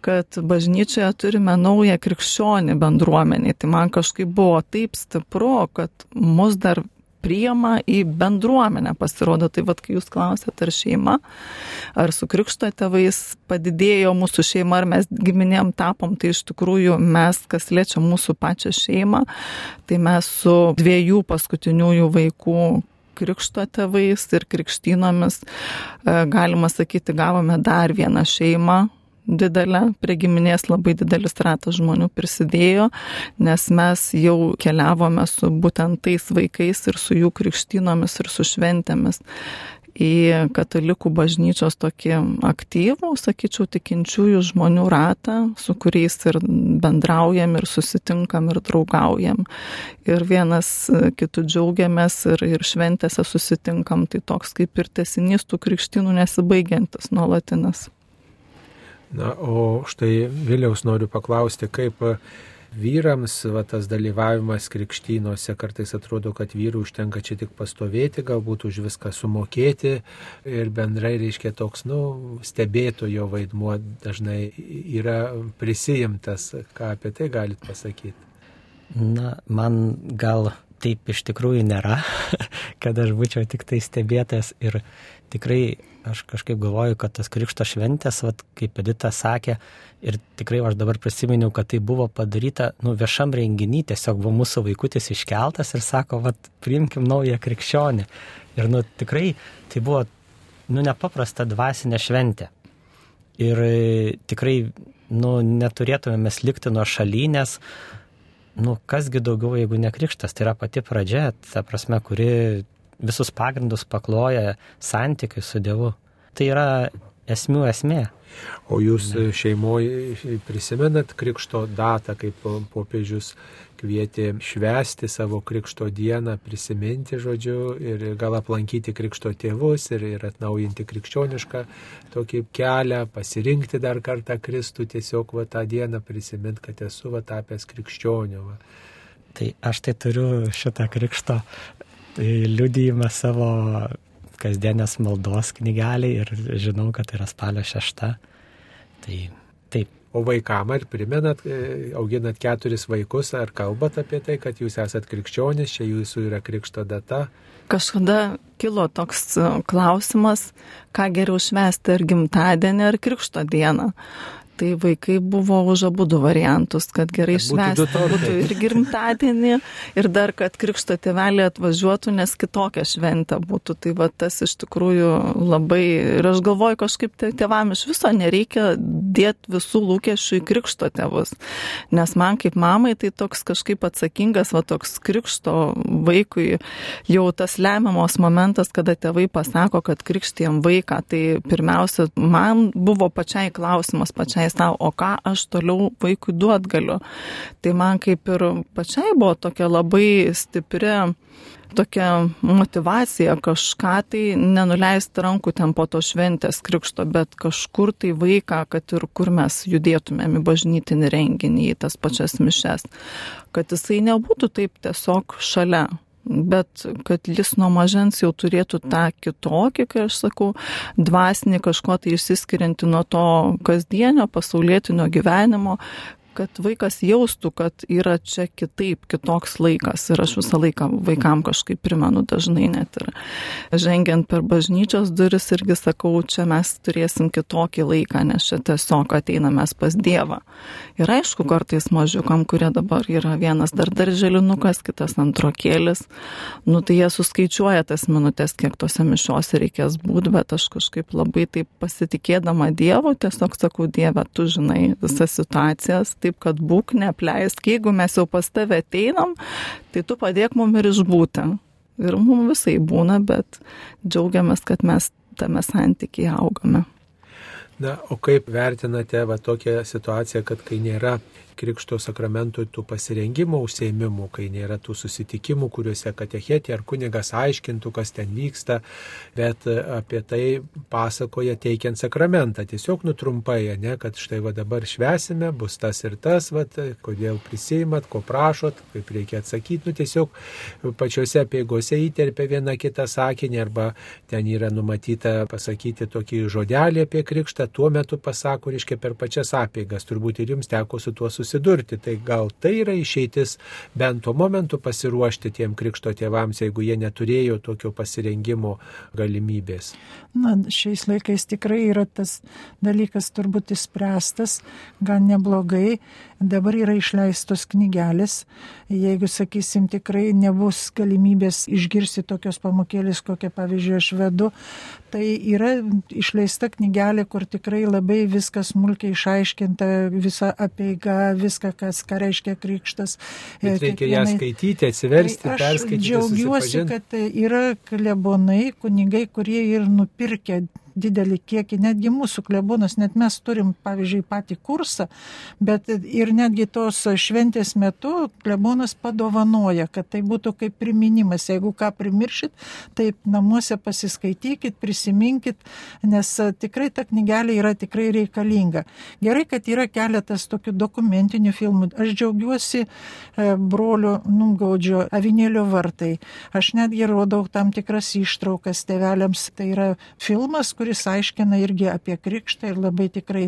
Speaker 3: kad bažnyčioje turime naują krikščionį bendruomenį. Tai man kažkaip buvo taip stipru, kad mus dar priema į bendruomenę, pasirodo. Tai vad, kai jūs klausėte, ar šeima, ar su krikšto tėvais padidėjo mūsų šeima, ar mes giminėm tapom, tai iš tikrųjų mes, kas liečia mūsų pačią šeimą, tai mes su dviejų paskutiniųjų vaikų krikšto tėvais ir krikštynomis, e, galima sakyti, gavome dar vieną šeimą, didelė, prie giminės labai didelis ratas žmonių prisidėjo, nes mes jau keliavome su būtent tais vaikais ir su jų krikštynomis ir su šventėmis į katalikų bažnyčios tokį aktyvų, sakyčiau, tikinčiųjų žmonių ratą, su kuriais ir bendraujam, ir susitinkam, ir draugaujam. Ir vienas kitų džiaugiamės ir, ir šventėse susitinkam, tai toks kaip ir tesinys tų krikštynų nesibaigiantis nuolatinis.
Speaker 1: Na, o štai vėliaus noriu paklausti, kaip vyrams va, tas dalyvavimas krikštynuose kartais atrodo, kad vyrų užtenka čia tik pastovėti, galbūt už viską sumokėti ir bendrai reiškia toks, nu, stebėtojo vaidmuo dažnai yra prisijimtas. Ką apie tai galit pasakyti?
Speaker 4: Na, man gal taip iš tikrųjų nėra, kad aš būčiau tik tai stebėtas ir tikrai aš kažkaip galvoju, kad tas krikšto šventės, vat, kaip Edita sakė, ir tikrai aš dabar prisiminiau, kad tai buvo padaryta nu, viešam renginį, tiesiog buvo mūsų vaikutis iškeltas ir sako, vat, priimkim naują krikščionį. Ir nu, tikrai tai buvo nu, nepaprasta dvasinė šventė. Ir e, tikrai nu, neturėtume mes likti nuo šalinės, nu, kasgi daugiau, jeigu ne krikštas, tai yra pati pradžia, ta prasme, kuri visus pagrindus pakloja santykiui su Dievu. Tai yra esmių esmė.
Speaker 1: O jūs šeimoje prisimenat krikšto datą, kaip popiežius kvietė švesti savo krikšto dieną, prisiminti žodžiu ir gal aplankyti krikšto tėvus ir, ir atnaujinti krikščionišką tokį kelią, pasirinkti dar kartą Kristų, tiesiog va tą dieną prisiminti, kad esu va tapęs krikščioniu. Va.
Speaker 4: Tai aš tai turiu šitą krikšto liudijimą savo kasdienės maldos knygelį ir žinau, kad tai yra spalio šešta. Tai taip.
Speaker 1: O vaikam ar primenat, e, auginat keturis vaikus, ar kalbat apie tai, kad jūs esat krikščionis, čia jūsų yra krikšto data?
Speaker 3: Kažkada kilo toks e, klausimas, ką geriau švęsti, ar gimtadienį, ar krikšto dieną. Tai vaikai buvo už abu du variantus, kad gerai švęsti būtų ir gimtadienį, ir dar, kad krikšto tėvelė atvažiuotų, nes kitokia šventė būtų. Tai va tas iš tikrųjų labai, ir aš galvoju, kažkaip tėvam iš viso nereikia dėti visų lūkesčių į krikšto tėvus. Nes man kaip mamai tai toks kažkaip atsakingas, va toks krikšto vaikui jau tas lemiamos momentas, kada tėvai pasako, kad krikštėjom vaiką, tai pirmiausia, man buvo pačiai klausimas, pačiai pačiai savo, o ką aš toliau vaikui duot galiu. Tai man kaip ir pačiai buvo tokia labai stipri tokia motivacija kažką tai nenuleisti rankų ten po to šventės krikšto, bet kažkur tai vaiką, kad ir kur mes judėtumėm į bažnytinį renginį, į tas pačias mišes, kad jisai nebūtų taip tiesiog šalia, bet kad jis nuo mažens jau turėtų tą kitokį, kai aš sakau, dvasinį kažko tai išsiskirianti nuo to kasdienio pasaulietinio gyvenimo, kad vaikas jaustų, kad yra čia kitaip, kitoks laikas. Ir aš visą laiką vaikam kažkaip primenu dažnai net ir žengiant per bažnyčios duris irgi sakau, čia mes turėsim kitokį laiką, nes čia tiesiog ateiname pas Dievą. Ir aišku, kartais mažiukam, kurie dabar yra vienas dar darželinukas, kitas antrokėlis, nu tai jie suskaičiuoja tas minutės, kiek tose mišiose reikės būti, bet aš kažkaip labai taip pasitikėdama Dievu, tiesiog sakau, Dieve, tu žinai visas situacijas, taip kad būk neapleisk, jeigu mes jau pas tave ateinam, tai tu padėk mum ir išbūti. Ir mums visai būna, bet džiaugiamės, kad mes tame santykiai augame.
Speaker 1: Na, o kaip vertinate va tokią situaciją, kad kai nėra Krikšto sakramentui tų pasirengimo užsieimimų, kai nėra tų susitikimų, kuriuose katechetė ar kunigas aiškintų, kas ten vyksta, bet apie tai pasakoja teikiant sakramentą. Tiesiog nutrumpai, ne, kad štai va dabar švesime, bus tas ir tas, va, kodėl prisijimat, ko prašot, kaip reikia atsakyti. Nu, tiesiog pačiose peigose įterpia vieną kitą sakinį arba ten yra numatyta pasakyti tokį žodelį apie krikštą, tuo metu pasako, reiškia, per pačias apėgas. Turbūt ir jums teko su tuo susitikti susidurti. Tai gal tai yra išeitis bent tuo momentu pasiruošti tiem krikšto tėvams, jeigu jie neturėjo tokio pasirengimo galimybės.
Speaker 2: Na, šiais laikais tikrai yra tas dalykas turbūt įspręstas, gan neblogai. Dabar yra išleistos knygelės. Jeigu, sakysim, tikrai nebus galimybės išgirsti tokios pamokėlės, kokią, pavyzdžiui, aš vedu, tai yra išleista knygelė, kur tikrai labai viskas smulkiai išaiškinta, visa apieiga, viską, kas, ką reiškia krikštas.
Speaker 1: Bet reikia kiekvienai... ją skaityti, atsiversti, tai perskaityti.
Speaker 2: Džiaugiuosi, kad yra klebonai, kunigai, kurie ir nupirkė didelį kiekį, netgi mūsų klebonas, net mes turim, pavyzdžiui, patį kursą, bet ir netgi tos šventės metu klebonas padovanoja, kad tai būtų kaip priminimas. Jeigu ką primiršit, tai namuose pasiskaitykit, prisiminkit, nes tikrai ta knygelė yra tikrai reikalinga. Gerai, kad yra keletas tokių dokumentinių filmų. Aš džiaugiuosi e, brolio Numgaudžio avinėlio vartai. Aš netgi rodau tam tikras ištraukas tėveliams. Tai yra filmas, kuris aiškina irgi apie krikštą ir labai tikrai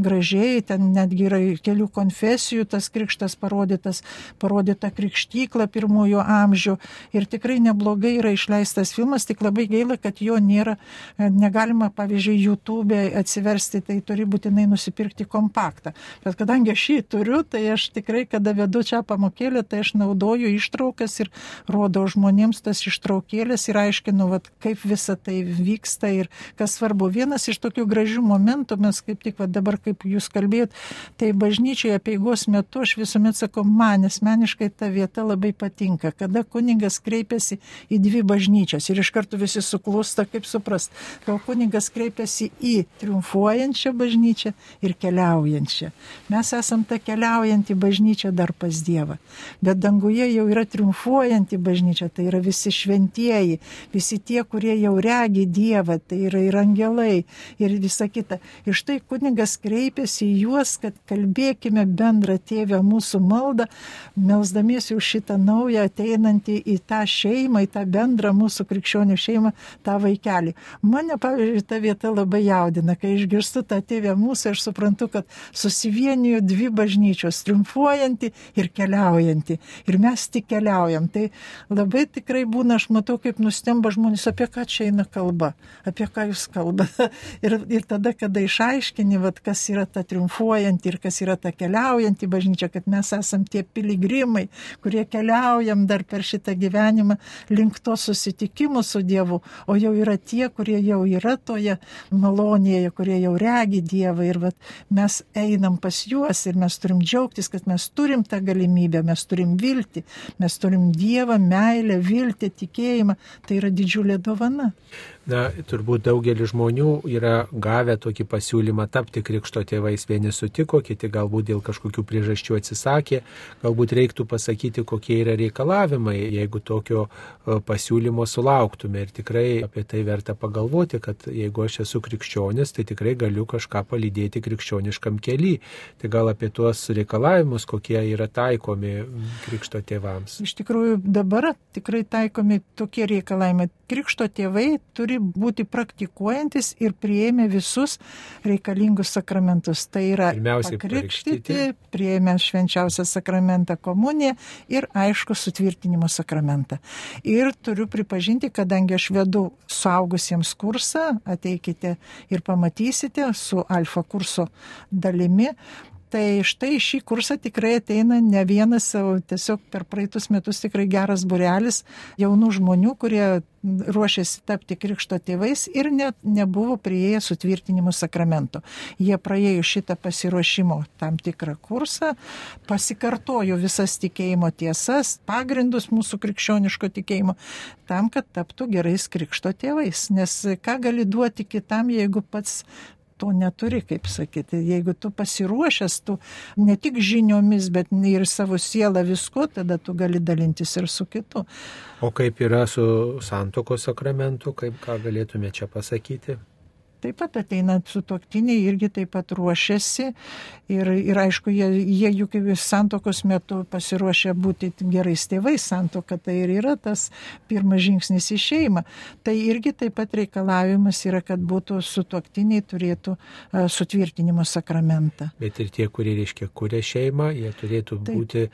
Speaker 2: gražiai, ten netgi yra kelių konfesijų tas krikštas parodytas, parodyta krikštykla pirmųjų amžių ir tikrai neblogai yra išleistas filmas, tik labai gaila, kad jo nėra, negalima, pavyzdžiui, YouTube atsiversti, tai turi būtinai nusipirkti kompaktą. Bet kadangi aš jį turiu, tai aš tikrai, kada vedu čia pamokėlę, tai aš naudoju ištraukas ir rodau žmonėms tas ištraukėlės ir aiškinu, vat, kaip visa tai vyksta ir kas svarbu. Vienas iš tokių gražių momentų, mes kaip tik va, dabar, kaip jūs kalbėjot, tai bažnyčioje peigos metu aš visuomet sakau, man asmeniškai ta vieta labai patinka, kada kuningas kreipiasi į dvi bažnyčias ir iš karto visi suklūsta, kaip suprast, kad kuningas kreipiasi į triumfuojančią bažnyčią ir keliaujančią. Mes esam ta keliaujanti bažnyčia dar pas Dievą, bet danguje jau yra triumfuojanti bažnyčia, tai yra visi šventieji, visi tie, kurie jau regi Dievą, tai yra ir angelai ir visa kita. Ir štai kunigas kreipiasi į juos, kad kalbėkime bendrą tėvę mūsų maldą, melzdamiesi už šitą naują ateinantį į tą šeimą, į tą bendrą mūsų krikščionių šeimą, tą vaikelį. Mane, pavyzdžiui, ta vieta labai jaudina, kai išgirstu tą tėvę mūsų, aš suprantu, kad susivienijo dvi bažnyčios, triumfuojanti ir keliaujanti. Ir mes tik keliaujam. Tai labai tikrai būna, aš matau, kaip nustemba žmonės, apie ką čia eina kalba, apie ką jūs kalba. Ir, ir tada, kada išaiškini, vat, kas yra ta triumfuojanti ir kas yra ta keliaujanti bažnyčia, kad mes esam tie piligrimai, kurie keliaujam dar per šitą gyvenimą link to susitikimų su Dievu, o jau yra tie, kurie jau yra toje malonėje, kurie jau regi Dievą ir vat, mes einam pas juos ir mes turim džiaugtis, kad mes turim tą galimybę, mes turim viltį, mes turim Dievą, meilę, viltį, tikėjimą, tai yra didžiulė dovana.
Speaker 1: Na, turbūt daugelis žmonių yra gavę tokį pasiūlymą tapti krikšto tėvais. Vieni sutiko, kiti galbūt dėl kažkokių priežasčių atsisakė. Galbūt reiktų pasakyti, kokie yra reikalavimai, jeigu tokio e, pasiūlymo sulauktume. Ir tikrai apie tai verta pagalvoti, kad jeigu aš esu krikščionis, tai tikrai galiu kažką palydėti krikščioniškam keliui. Tai gal apie tuos reikalavimus, kokie yra taikomi krikšto tėvams.
Speaker 2: Iš tikrųjų, dabar tikrai taikomi tokie reikalavimai. Krikšto tėvai turi turi būti praktikuojantis ir prieėmę visus reikalingus sakramentus. Tai yra pakrikštyti. prieėmę švenčiausią sakramentą komuniją ir aišku sutvirtinimo sakramentą. Ir turiu pripažinti, kadangi aš vedu suaugusiems kursą, ateikite ir pamatysite su alfa kurso dalimi, Tai štai šį kursą tikrai ateina ne vienas, o tiesiog per praeitus metus tikrai geras burelis jaunų žmonių, kurie ruošiasi tapti krikšto tėvais ir net nebuvo prieėję sutvirtinimo sakramento. Jie praėjo šitą pasiruošimo tam tikrą kursą, pasikartojo visas tikėjimo tiesas, pagrindus mūsų krikščioniško tikėjimo, tam, kad taptų gerais krikšto tėvais. Nes ką gali duoti kitam, jeigu pats to neturi, kaip sakyti. Jeigu tu pasiruošęs, tu ne tik žiniomis, bet ir savo sielą visko, tada tu gali dalintis ir su kitu.
Speaker 1: O kaip yra su santokos sakramentu, kaip ką galėtume čia pasakyti?
Speaker 2: Taip pat ateina su toktiniai, irgi taip pat ruošiasi ir, ir aišku, jie, jie juk santokos metu pasiruošia būti gerais tėvais, santoka tai ir yra tas pirmas žingsnis į šeimą. Tai irgi taip pat reikalavimas yra, kad būtų su toktiniai turėtų sutvirtinimo sakramentą.
Speaker 1: Bet ir tie, kurie reiškia kuria šeimą, jie turėtų taip. būti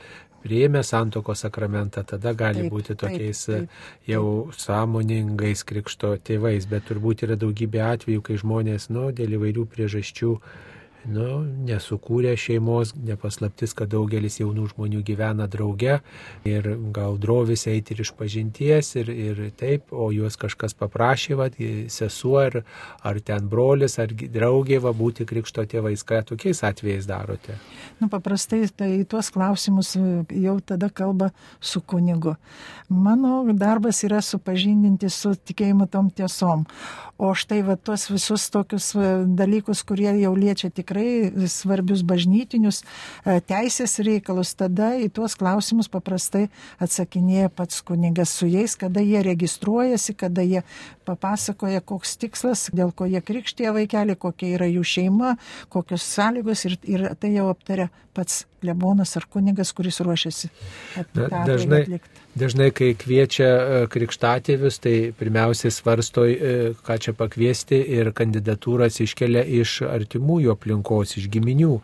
Speaker 1: priėmę santokos sakramentą, tada gali taip, būti tokiais taip, taip, jau sąmoningais krikšto tėvais, bet turbūt yra daugybė atvejų, kai žmonės, nu, dėl įvairių priežasčių nu, nesukūrė šeimos, nepaslaptis, kad daugelis jaunų žmonių gyvena drauge ir gal drovis eiti ir iš pažinties ir, ir taip, o juos kažkas paprašė, va, sesuo ar, ar ten brolis ar draugė va būti krikšto tėvais, ką tokiais atvejais darote?
Speaker 2: Nu, paprastai tai tuos klausimus jau tada kalba su kunigu. Mano darbas yra supažindinti su tikėjimu tom tiesom. O štai va tuos visus tokius dalykus, kurie jau liečia tikrai svarbius bažnytinius e, teisės reikalus, tada į tuos klausimus paprastai atsakinėja pats kunigas su jais, kada jie registruojasi, kada jie papasakoja, koks tikslas, dėl ko jie krikštė vaikelį, kokia yra jų šeima, kokios sąlygos ir, ir tai jau aptaria pats klebonas ar kunigas, kuris ruošiasi.
Speaker 1: Na, dažnai, dažnai, kai kviečia e, krikštatėvius, tai pirmiausiai svarsto, e, ką čia pakviesti ir kandidatūras iškelia iš artimųjų aplinkos, iš giminių.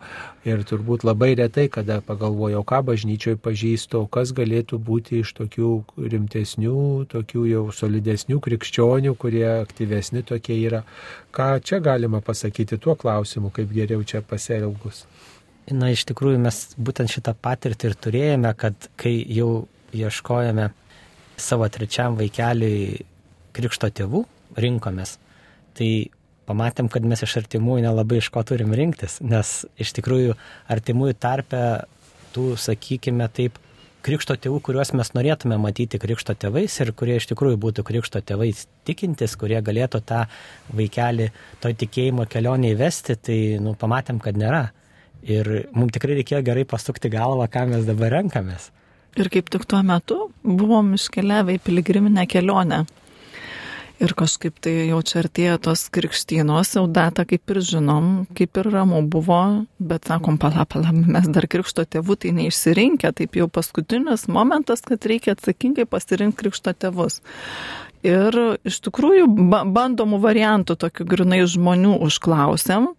Speaker 1: Ir turbūt labai retai, kada pagalvoju, ką bažnyčioje pažįstu, kas galėtų būti iš tokių rimtesnių, tokių jau solidesnių krikščionių, kurie aktyvesni tokie yra. Ką čia galima pasakyti tuo klausimu, kaip geriau čia pasielgus?
Speaker 4: Na, iš tikrųjų mes būtent šitą patirtį ir turėjome, kad kai jau ieškojame savo trečiam vaikeliui krikšto tėvų, rinkomės, tai pamatėm, kad mes iš artimųjų nelabai iš ko turim rinktis, nes iš tikrųjų artimųjų tarpe tų, sakykime taip, krikšto tėvų, kuriuos mes norėtume matyti krikšto tėvais ir kurie iš tikrųjų būtų krikšto tėvais tikintis, kurie galėtų tą vaikelį to tikėjimo kelionį įvesti, tai nu, pamatėm, kad nėra. Ir mums tikrai reikėjo gerai pasukti galvą, ką mes dabar renkamės.
Speaker 3: Ir kaip tik tuo metu buvom iškeliavę į piligriminę kelionę. Ir kažkaip tai jau čia artėja tos krikštynos, jau datą kaip ir žinom, kaip ir ramu buvo, bet sakom, pala, pala, mes dar krikšto tėvų tai neišsirinkę, taip jau paskutinis momentas, kad reikia atsakingai pasirinkti krikšto tėvus. Ir iš tikrųjų bandomų variantų tokių grinai žmonių užklausėm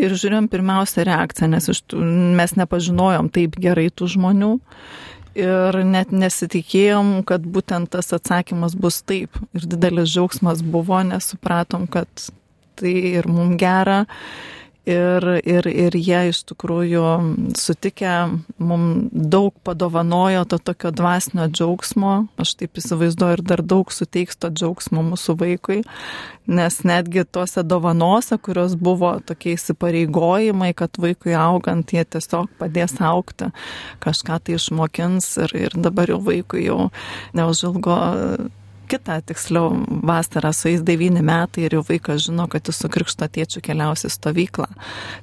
Speaker 3: ir žiūrėjom pirmiausia reakciją, nes tų, mes nepažinojom taip gerai tų žmonių ir net nesitikėjom, kad būtent tas atsakymas bus taip. Ir didelis džiaugsmas buvo, nes supratom, kad tai ir mums gera ir, ir, ir jie iš tikrųjų sutikę mums daug padovanojo to tokio dvasinio džiaugsmo, aš taip įsivaizduoju ir dar daug suteiks to džiaugsmo mūsų vaikui, nes netgi tuose dovanose, kurios buvo tokie įsipareigojimai, kad vaikui augant jie tiesiog padės aukti, kažką tai išmokins ir, ir dabar jau vaikui jau neužilgo kitą, tiksliau, vasarą su jais devyni metai ir jau vaikas žino, kad jis su krikšto tėčiu keliausi stovyklą.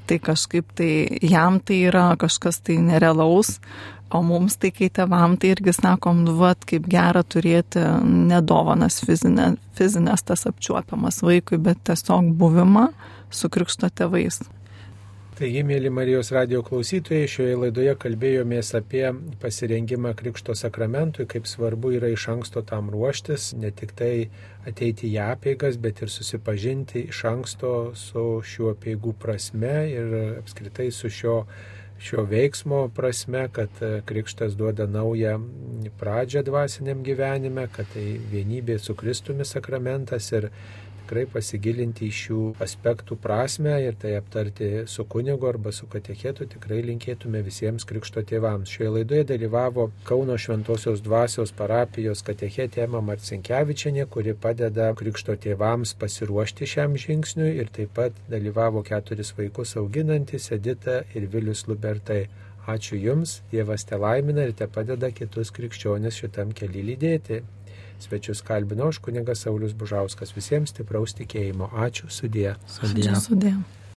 Speaker 3: Tai kažkaip tai jam tai yra kažkas tai nerealaus, o mums tai kai tevam tai irgi sakom, nuvat, kaip gera turėti nedovanas fizinė, fizinės tas apčiuopiamas vaikui, bet tiesiog buvimą su krikšto tėvais.
Speaker 1: Taigi, mėly Marijos radio klausytojai, šioje laidoje kalbėjomės apie pasirengimą Krikšto sakramentui, kaip svarbu yra iš anksto tam ruoštis, ne tik tai ateiti į apėgas, bet ir susipažinti iš anksto su šiuo apėgų prasme ir apskritai su šio, šio veiksmo prasme, kad Krikštas duoda naują pradžią dvasiniam gyvenime, kad tai vienybė su Kristumi sakramentas ir tikrai pasigilinti į šių aspektų prasme ir tai aptarti su kunigu arba su katechetu tikrai linkėtume visiems krikšto tėvams. Šioje laidoje dalyvavo Kauno Šventojios dvasios parapijos katechetė Ema Marcinkievičianė, kuri padeda krikšto tėvams pasiruošti šiam žingsniui ir taip pat dalyvavo keturis vaikus auginantis Edita ir Vilius Lubertai. Ačiū Jums, Dievas te laimina ir te padeda kitus krikščionis šitam keliu lydėti. Svečius kalbino aš kunigas Saulis Bužauskas. Visiems stipraus tikėjimo. Ačiū sudė.
Speaker 3: Sudė. Sudė.